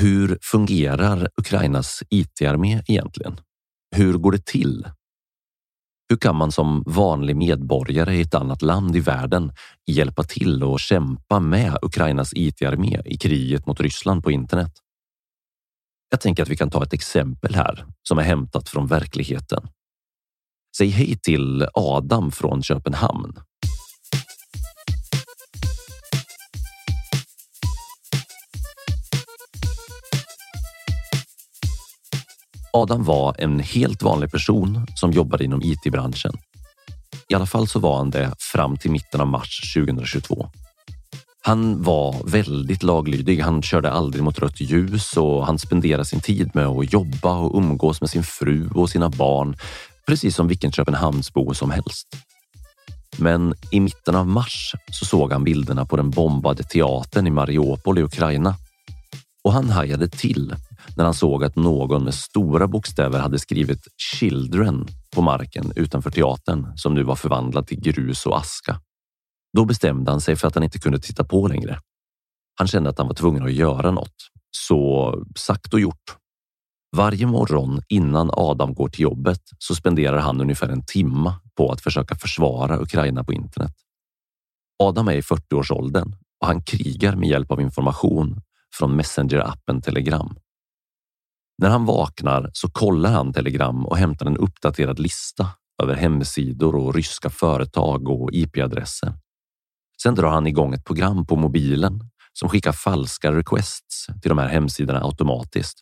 Hur fungerar Ukrainas IT-armé egentligen? Hur går det till? Hur kan man som vanlig medborgare i ett annat land i världen hjälpa till och kämpa med Ukrainas IT-armé i kriget mot Ryssland på internet? Jag tänker att vi kan ta ett exempel här som är hämtat från verkligheten. Säg hej till Adam från Köpenhamn. Adam var en helt vanlig person som jobbade inom IT-branschen. I alla fall så var han det fram till mitten av mars 2022. Han var väldigt laglydig. Han körde aldrig mot rött ljus och han spenderade sin tid med att jobba och umgås med sin fru och sina barn, precis som vilken Köpenhamnsbo som helst. Men i mitten av mars så såg han bilderna på den bombade teatern i Mariupol i Ukraina. Och han hajade till när han såg att någon med stora bokstäver hade skrivit “Children” på marken utanför teatern som nu var förvandlad till grus och aska. Då bestämde han sig för att han inte kunde titta på längre. Han kände att han var tvungen att göra något. Så sagt och gjort. Varje morgon innan Adam går till jobbet så spenderar han ungefär en timma på att försöka försvara Ukraina på internet. Adam är i 40-årsåldern och han krigar med hjälp av information från Messenger-appen Telegram. När han vaknar så kollar han Telegram och hämtar en uppdaterad lista över hemsidor och ryska företag och IP-adresser. Sen drar han igång ett program på mobilen som skickar falska requests till de här hemsidorna automatiskt.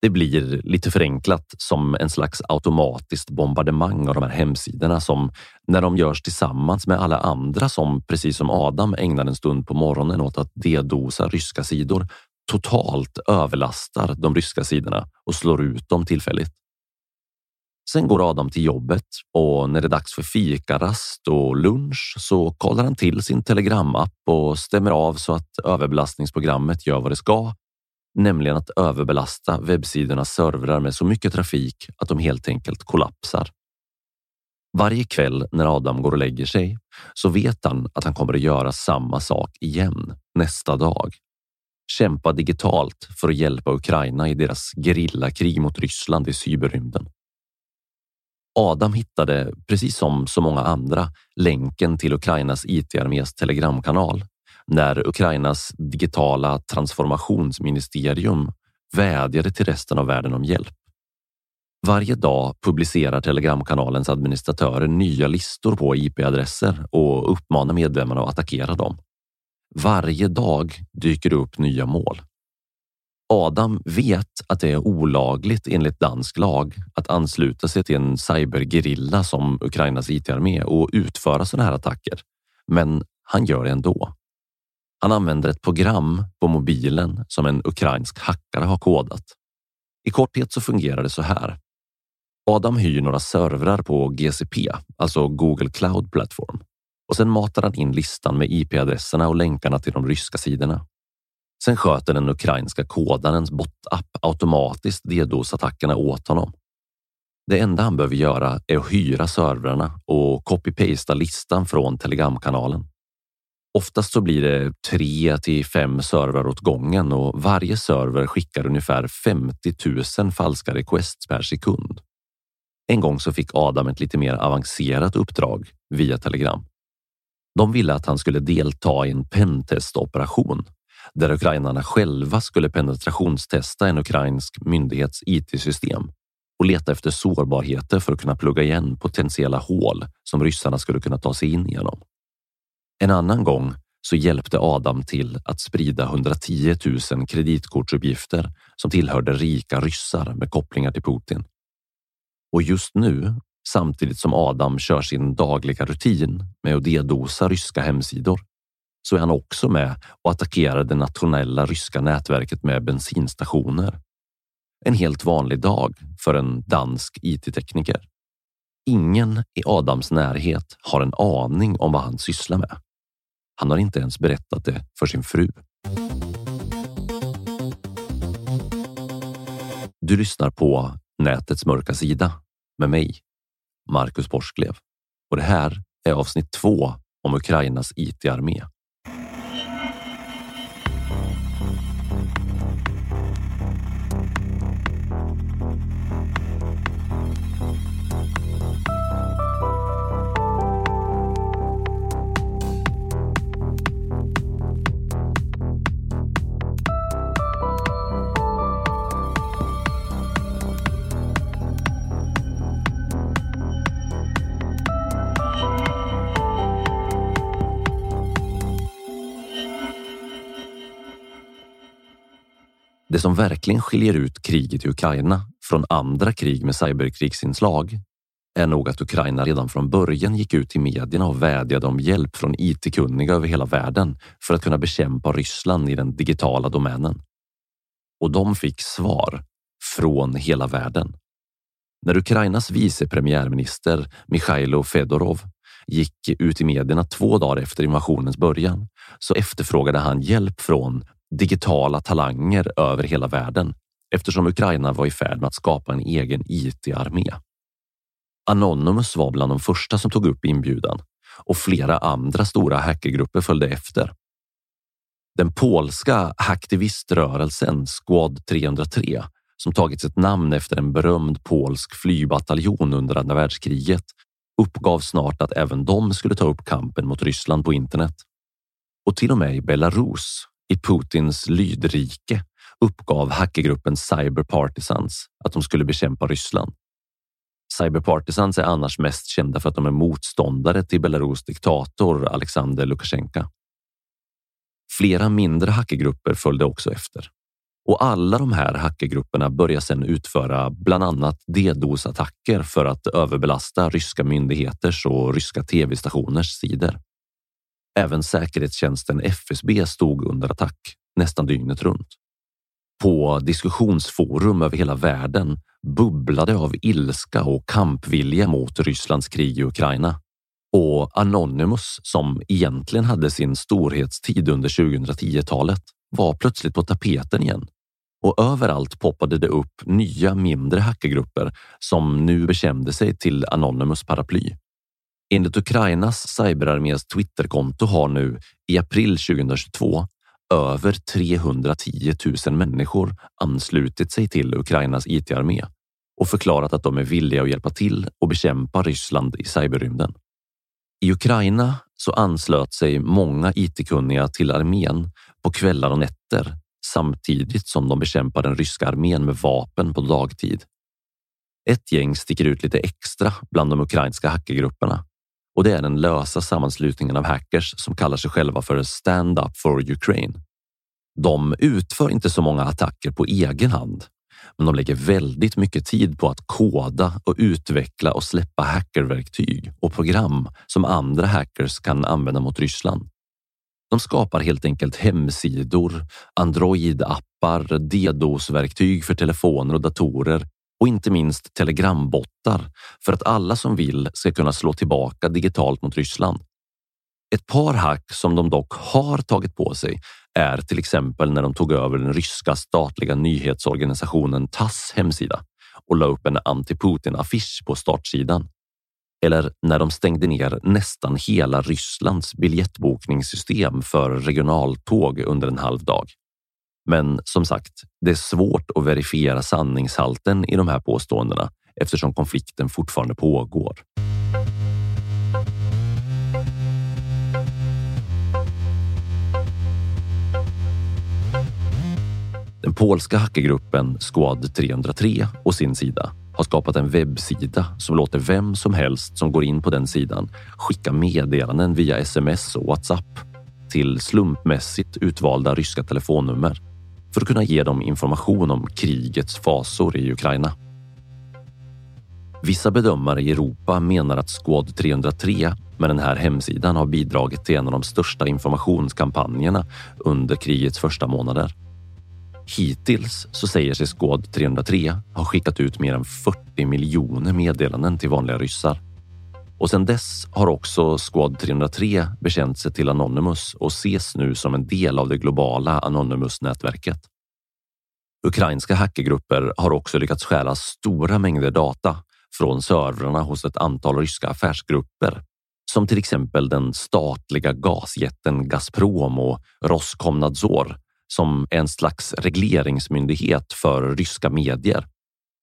Det blir lite förenklat som en slags automatiskt bombardemang av de här hemsidorna som när de görs tillsammans med alla andra som precis som Adam ägnar en stund på morgonen åt att dedosa ryska sidor totalt överlastar de ryska sidorna och slår ut dem tillfälligt. Sen går Adam till jobbet och när det är dags för fikarast och lunch så kollar han till sin telegramapp och stämmer av så att överbelastningsprogrammet gör vad det ska, nämligen att överbelasta webbsidornas servrar med så mycket trafik att de helt enkelt kollapsar. Varje kväll när Adam går och lägger sig så vet han att han kommer att göra samma sak igen nästa dag. Kämpa digitalt för att hjälpa Ukraina i deras gerillakrig mot Ryssland i cyberrymden. Adam hittade, precis som så många andra, länken till Ukrainas IT-armés telegramkanal när Ukrainas digitala transformationsministerium vädjade till resten av världen om hjälp. Varje dag publicerar Telegramkanalens administratörer nya listor på IP-adresser och uppmanar medlemmarna att attackera dem. Varje dag dyker det upp nya mål. Adam vet att det är olagligt enligt dansk lag att ansluta sig till en cybergerilla som Ukrainas IT-armé och utföra sådana här attacker. Men han gör det ändå. Han använder ett program på mobilen som en ukrainsk hackare har kodat. I korthet så fungerar det så här. Adam hyr några servrar på GCP, alltså Google Cloud Platform. Och sen matar han in listan med IP-adresserna och länkarna till de ryska sidorna. Sen sköter den ukrainska kodarens bot-app automatiskt DDoS-attackerna åt honom. Det enda han behöver göra är att hyra servrarna och copy-pasta listan från telegramkanalen. Oftast så blir det tre till fem servrar åt gången och varje server skickar ungefär 50 000 falska requests per sekund. En gång så fick Adam ett lite mer avancerat uppdrag via telegram. De ville att han skulle delta i en pentestoperation där ukrainarna själva skulle penetrationstesta en ukrainsk myndighets IT-system och leta efter sårbarheter för att kunna plugga igen potentiella hål som ryssarna skulle kunna ta sig in genom. En annan gång så hjälpte Adam till att sprida 110 000 kreditkortsuppgifter som tillhörde rika ryssar med kopplingar till Putin. Och just nu, samtidigt som Adam kör sin dagliga rutin med att dedosa ryska hemsidor, så är han också med och attackerar det nationella ryska nätverket med bensinstationer. En helt vanlig dag för en dansk IT-tekniker. Ingen i Adams närhet har en aning om vad han sysslar med. Han har inte ens berättat det för sin fru. Du lyssnar på Nätets mörka sida med mig, Marcus Borsklev. Och det här är avsnitt två om Ukrainas IT-armé. Det som verkligen skiljer ut kriget i Ukraina från andra krig med cyberkrigsinslag är nog att Ukraina redan från början gick ut i medierna och vädjade om hjälp från IT-kunniga över hela världen för att kunna bekämpa Ryssland i den digitala domänen. Och de fick svar från hela världen. När Ukrainas vice premiärminister Mikhailo Fedorov gick ut i medierna två dagar efter invasionens början så efterfrågade han hjälp från digitala talanger över hela världen eftersom Ukraina var i färd med att skapa en egen IT-armé. Anonymous var bland de första som tog upp inbjudan och flera andra stora hackergrupper följde efter. Den polska hacktiviströrelsen Squad 303 som tagit sitt namn efter en berömd polsk flygbataljon under andra världskriget uppgav snart att även de skulle ta upp kampen mot Ryssland på internet. Och till och med i Belarus i Putins lydrike uppgav hackergruppen Cyber Partisans att de skulle bekämpa Ryssland. Cyber Partisans är annars mest kända för att de är motståndare till Belarus diktator Alexander Lukasjenko. Flera mindre hackergrupper följde också efter och alla de här hackergrupperna började sedan utföra bland annat DDoS-attacker för att överbelasta ryska myndigheters och ryska tv-stationers sidor. Även säkerhetstjänsten FSB stod under attack nästan dygnet runt. På diskussionsforum över hela världen bubblade av ilska och kampvilja mot Rysslands krig i Ukraina. Och Anonymous, som egentligen hade sin storhetstid under 2010-talet, var plötsligt på tapeten igen. Och överallt poppade det upp nya mindre hackergrupper som nu bekände sig till Anonymous paraply. Enligt Ukrainas cyberarmés Twitterkonto har nu i april 2022 över 310 000 människor anslutit sig till Ukrainas IT-armé och förklarat att de är villiga att hjälpa till och bekämpa Ryssland i cyberrymden. I Ukraina så anslöt sig många IT-kunniga till armén på kvällar och nätter samtidigt som de bekämpar den ryska armén med vapen på dagtid. Ett gäng sticker ut lite extra bland de ukrainska hackergrupperna och det är den lösa sammanslutningen av hackers som kallar sig själva för Stand Up for Ukraine. De utför inte så många attacker på egen hand, men de lägger väldigt mycket tid på att koda och utveckla och släppa hackerverktyg och program som andra hackers kan använda mot Ryssland. De skapar helt enkelt hemsidor, Android-appar, DDoS-verktyg för telefoner och datorer och inte minst telegrambottar för att alla som vill ska kunna slå tillbaka digitalt mot Ryssland. Ett par hack som de dock har tagit på sig är till exempel när de tog över den ryska statliga nyhetsorganisationen TASS hemsida och la upp en anti-Putin-affisch på startsidan. Eller när de stängde ner nästan hela Rysslands biljettbokningssystem för regionaltåg under en halv dag. Men som sagt, det är svårt att verifiera sanningshalten i de här påståendena eftersom konflikten fortfarande pågår. Den polska hackergruppen Squad 303 å sin sida har skapat en webbsida som låter vem som helst som går in på den sidan skicka meddelanden via sms och Whatsapp till slumpmässigt utvalda ryska telefonnummer för att kunna ge dem information om krigets fasor i Ukraina. Vissa bedömare i Europa menar att Squad 303 med den här hemsidan har bidragit till en av de största informationskampanjerna under krigets första månader. Hittills så säger sig Squad 303 ha skickat ut mer än 40 miljoner meddelanden till vanliga ryssar. Och sedan dess har också Squad 303 bekänt sig till Anonymous och ses nu som en del av det globala Anonymous-nätverket. Ukrainska hackergrupper har också lyckats stjäla stora mängder data från servrarna hos ett antal ryska affärsgrupper som till exempel den statliga gasjätten Gazprom och Roskomnadzor som en slags regleringsmyndighet för ryska medier.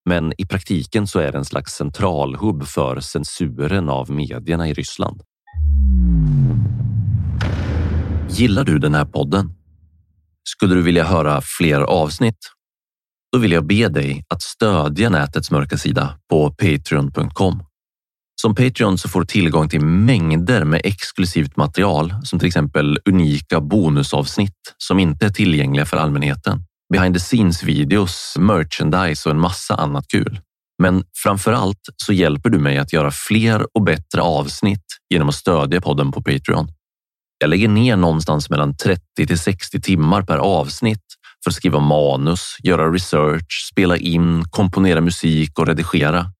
Men i praktiken så är det en slags centralhubb för censuren av medierna i Ryssland. Gillar du den här podden? Skulle du vilja höra fler avsnitt? Då vill jag be dig att stödja nätets mörka sida på patreon.com. Som Patreon så får du tillgång till mängder med exklusivt material som till exempel unika bonusavsnitt som inte är tillgängliga för allmänheten. Behind the scenes videos, merchandise och en massa annat kul. Men framför allt så hjälper du mig att göra fler och bättre avsnitt genom att stödja podden på Patreon. Jag lägger ner någonstans mellan 30 till 60 timmar per avsnitt för att skriva manus, göra research, spela in, komponera musik och redigera.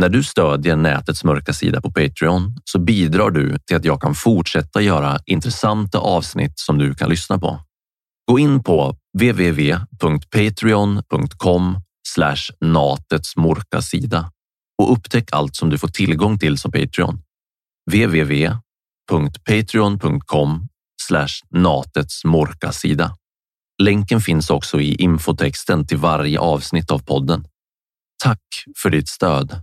När du stödjer nätets mörka sida på Patreon så bidrar du till att jag kan fortsätta göra intressanta avsnitt som du kan lyssna på. Gå in på www.patreon.com natets mörka sida och upptäck allt som du får tillgång till som Patreon. www.patreon.com natets mörka sida. Länken finns också i infotexten till varje avsnitt av podden. Tack för ditt stöd!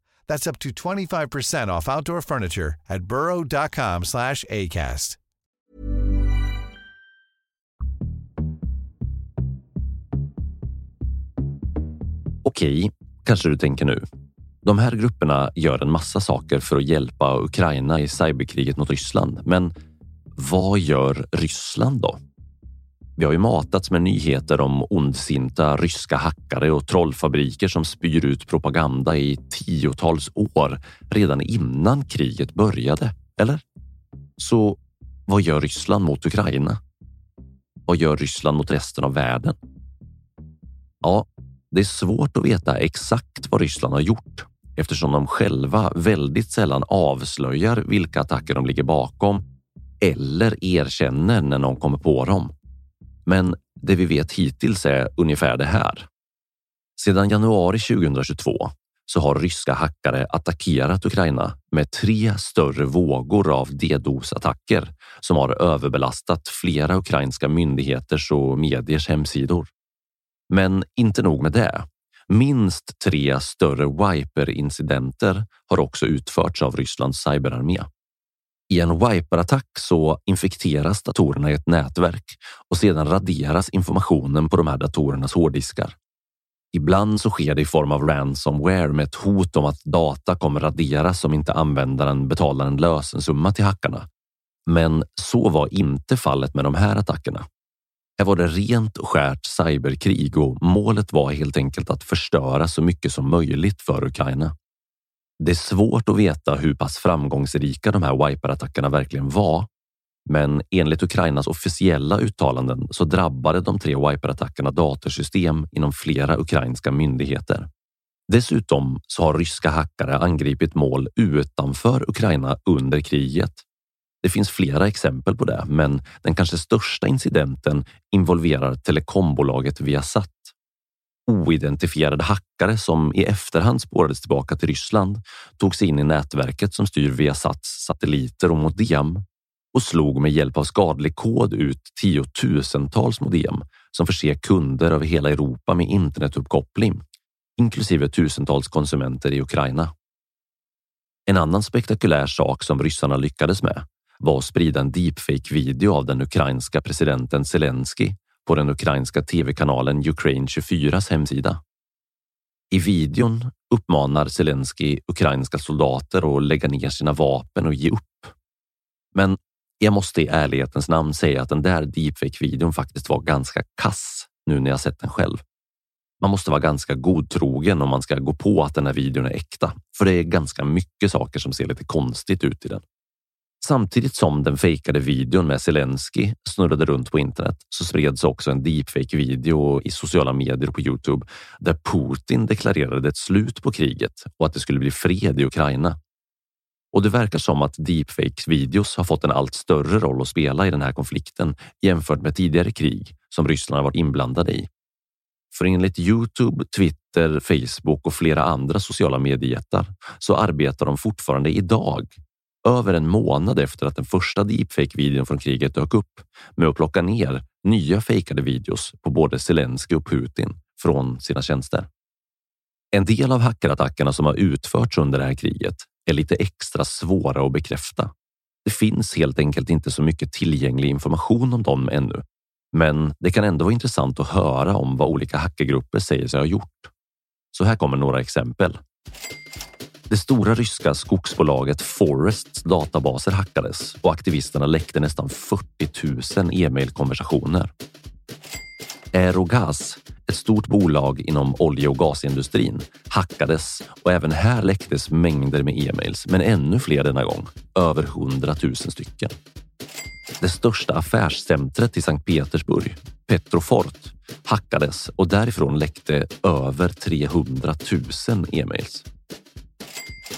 That's up to 25% off outdoor furniture at burrow.com slash ACAST. Okej, kanske du tänker nu. De här grupperna gör en massa saker för att hjälpa Ukraina i cyberkriget mot Ryssland. Men vad gör Ryssland då? Vi har ju matats med nyheter om ondsinta ryska hackare och trollfabriker som spyr ut propaganda i tiotals år redan innan kriget började, eller? Så vad gör Ryssland mot Ukraina? Vad gör Ryssland mot resten av världen? Ja, det är svårt att veta exakt vad Ryssland har gjort eftersom de själva väldigt sällan avslöjar vilka attacker de ligger bakom eller erkänner när någon kommer på dem. Men det vi vet hittills är ungefär det här. Sedan januari 2022 så har ryska hackare attackerat Ukraina med tre större vågor av DDoS-attacker som har överbelastat flera ukrainska myndigheters och mediers hemsidor. Men inte nog med det. Minst tre större wiper-incidenter har också utförts av Rysslands cyberarmé. I en wiperattack så infekteras datorerna i ett nätverk och sedan raderas informationen på de här datorernas hårddiskar. Ibland så sker det i form av ransomware med ett hot om att data kommer raderas om inte användaren betalar en lösensumma till hackarna. Men så var inte fallet med de här attackerna. Här var det rent och skärt cyberkrig och målet var helt enkelt att förstöra så mycket som möjligt för Ukraina. Det är svårt att veta hur pass framgångsrika de här wiperattackerna verkligen var. Men enligt Ukrainas officiella uttalanden så drabbade de tre wiperattackerna datorsystem inom flera ukrainska myndigheter. Dessutom så har ryska hackare angripit mål utanför Ukraina under kriget. Det finns flera exempel på det, men den kanske största incidenten involverar telekombolaget Viasat oidentifierade hackare som i efterhand spårades tillbaka till Ryssland tog sig in i nätverket som styr Viasats satelliter och modem och slog med hjälp av skadlig kod ut tiotusentals modem som förser kunder över hela Europa med internetuppkoppling, inklusive tusentals konsumenter i Ukraina. En annan spektakulär sak som ryssarna lyckades med var att sprida en deepfake-video av den ukrainska presidenten Zelensky på den ukrainska tv-kanalen Ukraine 24s hemsida. I videon uppmanar Zelensky ukrainska soldater att lägga ner sina vapen och ge upp. Men jag måste i ärlighetens namn säga att den där deepfake-videon faktiskt var ganska kass nu när jag sett den själv. Man måste vara ganska godtrogen om man ska gå på att den här videon är äkta, för det är ganska mycket saker som ser lite konstigt ut i den. Samtidigt som den fejkade videon med Zelensky snurrade runt på internet så spreds också en deepfake video i sociala medier på Youtube där Putin deklarerade ett slut på kriget och att det skulle bli fred i Ukraina. Och det verkar som att deepfake videos har fått en allt större roll att spela i den här konflikten jämfört med tidigare krig som Ryssland har varit inblandade i. För enligt Youtube, Twitter, Facebook och flera andra sociala mediejättar så arbetar de fortfarande idag över en månad efter att den första deepfake-videon från kriget dök upp med att plocka ner nya fejkade videos på både Zelensky och Putin från sina tjänster. En del av hackerattackerna som har utförts under det här kriget är lite extra svåra att bekräfta. Det finns helt enkelt inte så mycket tillgänglig information om dem ännu, men det kan ändå vara intressant att höra om vad olika hackergrupper säger sig ha gjort. Så här kommer några exempel. Det stora ryska skogsbolaget Forests databaser hackades och aktivisterna läckte nästan 40 000 e-mailkonversationer. Aerogas, ett stort bolag inom olje och gasindustrin, hackades och även här läcktes mängder med e-mails, men ännu fler denna gång. Över 100 000 stycken. Det största affärscentret i Sankt Petersburg, Petrofort, hackades och därifrån läckte över 300 000 e-mails.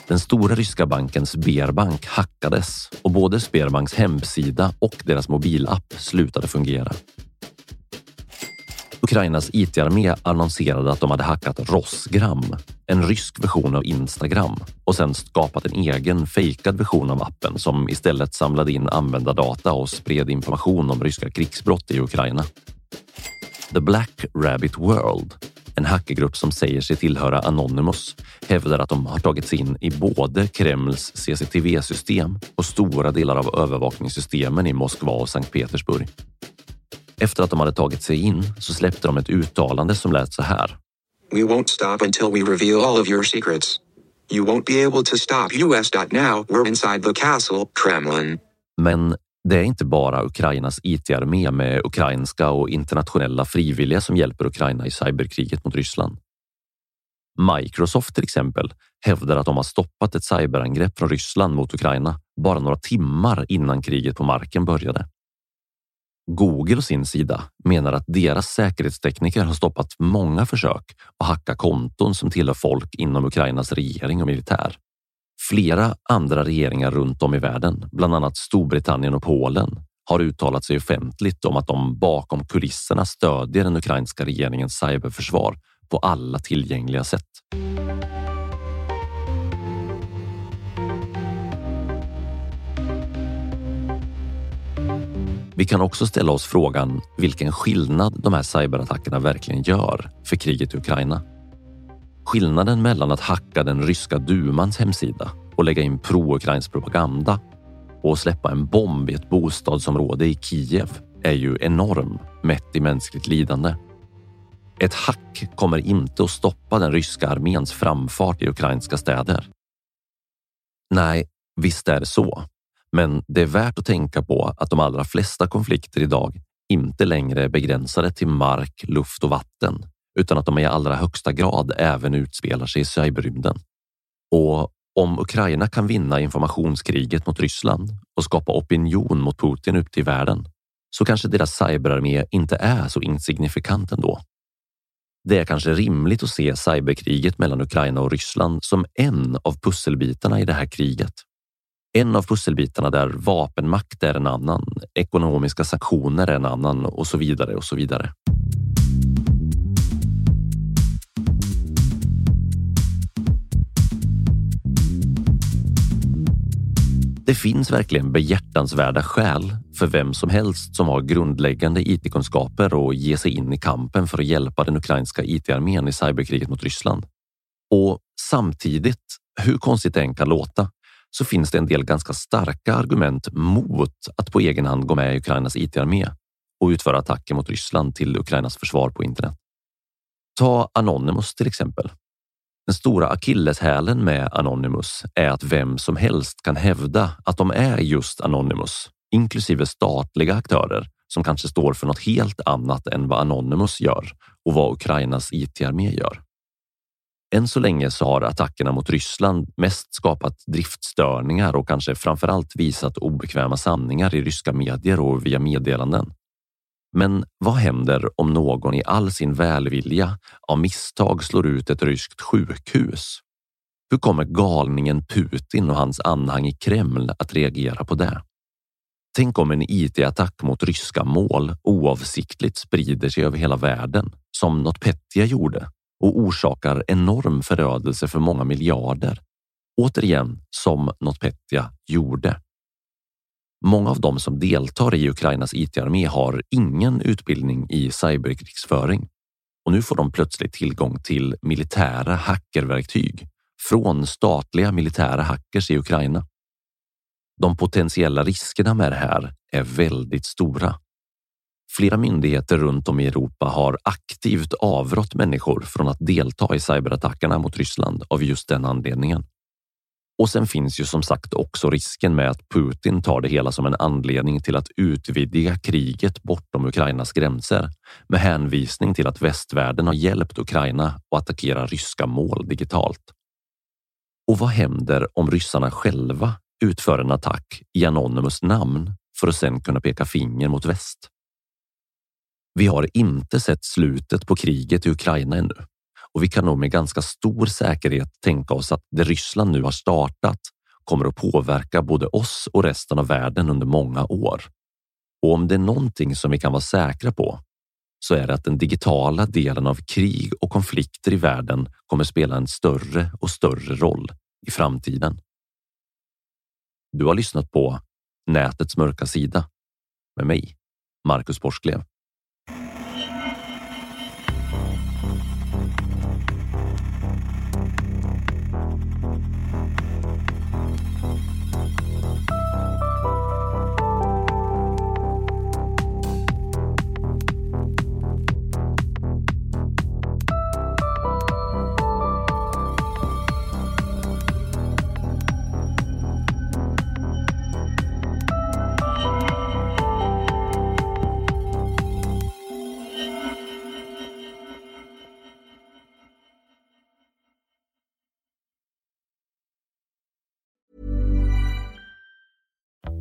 Den stora ryska banken Sberbank hackades och både Sberbanks hemsida och deras mobilapp slutade fungera. Ukrainas IT-armé annonserade att de hade hackat Rosgram, en rysk version av Instagram och sen skapat en egen fejkad version av appen som istället samlade in användardata och spred information om ryska krigsbrott i Ukraina. The Black Rabbit World en hackergrupp som säger sig tillhöra Anonymous, hävdar att de har tagit sig in i både Kremls CCTV-system och stora delar av övervakningssystemen i Moskva och Sankt Petersburg. Efter att de hade tagit sig in så släppte de ett uttalande som lät så här. We won't stop until we reveal all of your secrets. You won't be able to stop us.now. We're inside the castle, Kremlin. Men det är inte bara Ukrainas IT-armé med ukrainska och internationella frivilliga som hjälper Ukraina i cyberkriget mot Ryssland. Microsoft till exempel hävdar att de har stoppat ett cyberangrepp från Ryssland mot Ukraina bara några timmar innan kriget på marken började. Google å sin sida menar att deras säkerhetstekniker har stoppat många försök att hacka konton som tillhör folk inom Ukrainas regering och militär. Flera andra regeringar runt om i världen, bland annat Storbritannien och Polen, har uttalat sig offentligt om att de bakom kulisserna stödjer den ukrainska regeringens cyberförsvar på alla tillgängliga sätt. Vi kan också ställa oss frågan vilken skillnad de här cyberattackerna verkligen gör för kriget i Ukraina. Skillnaden mellan att hacka den ryska dumans hemsida och lägga in pro-ukrainsk propaganda och släppa en bomb i ett bostadsområde i Kiev är ju enorm mätt i mänskligt lidande. Ett hack kommer inte att stoppa den ryska arméns framfart i ukrainska städer. Nej, visst är det så. Men det är värt att tänka på att de allra flesta konflikter idag inte längre är begränsade till mark, luft och vatten, utan att de i allra högsta grad även utspelar sig i cyberrymden. Och om Ukraina kan vinna informationskriget mot Ryssland och skapa opinion mot Putin ute i världen så kanske deras cyberarmé inte är så insignifikant ändå. Det är kanske rimligt att se cyberkriget mellan Ukraina och Ryssland som en av pusselbitarna i det här kriget. En av pusselbitarna där vapenmakt är en annan, ekonomiska sanktioner är en annan och så vidare och så vidare. Det finns verkligen behjärtansvärda skäl för vem som helst som har grundläggande IT-kunskaper och ge sig in i kampen för att hjälpa den ukrainska IT-armén i cyberkriget mot Ryssland. Och samtidigt, hur konstigt det än kan låta, så finns det en del ganska starka argument mot att på egen hand gå med i Ukrainas IT-armé och utföra attacker mot Ryssland till Ukrainas försvar på internet. Ta Anonymous till exempel. Den stora akilleshälen med Anonymous är att vem som helst kan hävda att de är just Anonymous, inklusive statliga aktörer som kanske står för något helt annat än vad Anonymous gör och vad Ukrainas IT-armé gör. Än så länge så har attackerna mot Ryssland mest skapat driftstörningar och kanske framför allt visat obekväma sanningar i ryska medier och via meddelanden. Men vad händer om någon i all sin välvilja av misstag slår ut ett ryskt sjukhus? Hur kommer galningen Putin och hans anhang i Kreml att reagera på det? Tänk om en IT-attack mot ryska mål oavsiktligt sprider sig över hela världen, som NotPetya gjorde och orsakar enorm förödelse för många miljarder. Återigen som NotPetya gjorde. Många av dem som deltar i Ukrainas IT-armé har ingen utbildning i cyberkrigsföring och nu får de plötsligt tillgång till militära hackerverktyg från statliga militära hackers i Ukraina. De potentiella riskerna med det här är väldigt stora. Flera myndigheter runt om i Europa har aktivt avrått människor från att delta i cyberattackerna mot Ryssland av just den anledningen. Och sen finns ju som sagt också risken med att Putin tar det hela som en anledning till att utvidga kriget bortom Ukrainas gränser med hänvisning till att västvärlden har hjälpt Ukraina att attackera ryska mål digitalt. Och vad händer om ryssarna själva utför en attack i Anonymous namn för att sedan kunna peka finger mot väst? Vi har inte sett slutet på kriget i Ukraina ännu och vi kan nog med ganska stor säkerhet tänka oss att det Ryssland nu har startat kommer att påverka både oss och resten av världen under många år. Och om det är någonting som vi kan vara säkra på så är det att den digitala delen av krig och konflikter i världen kommer spela en större och större roll i framtiden. Du har lyssnat på Nätets mörka sida med mig, Marcus Borsklev.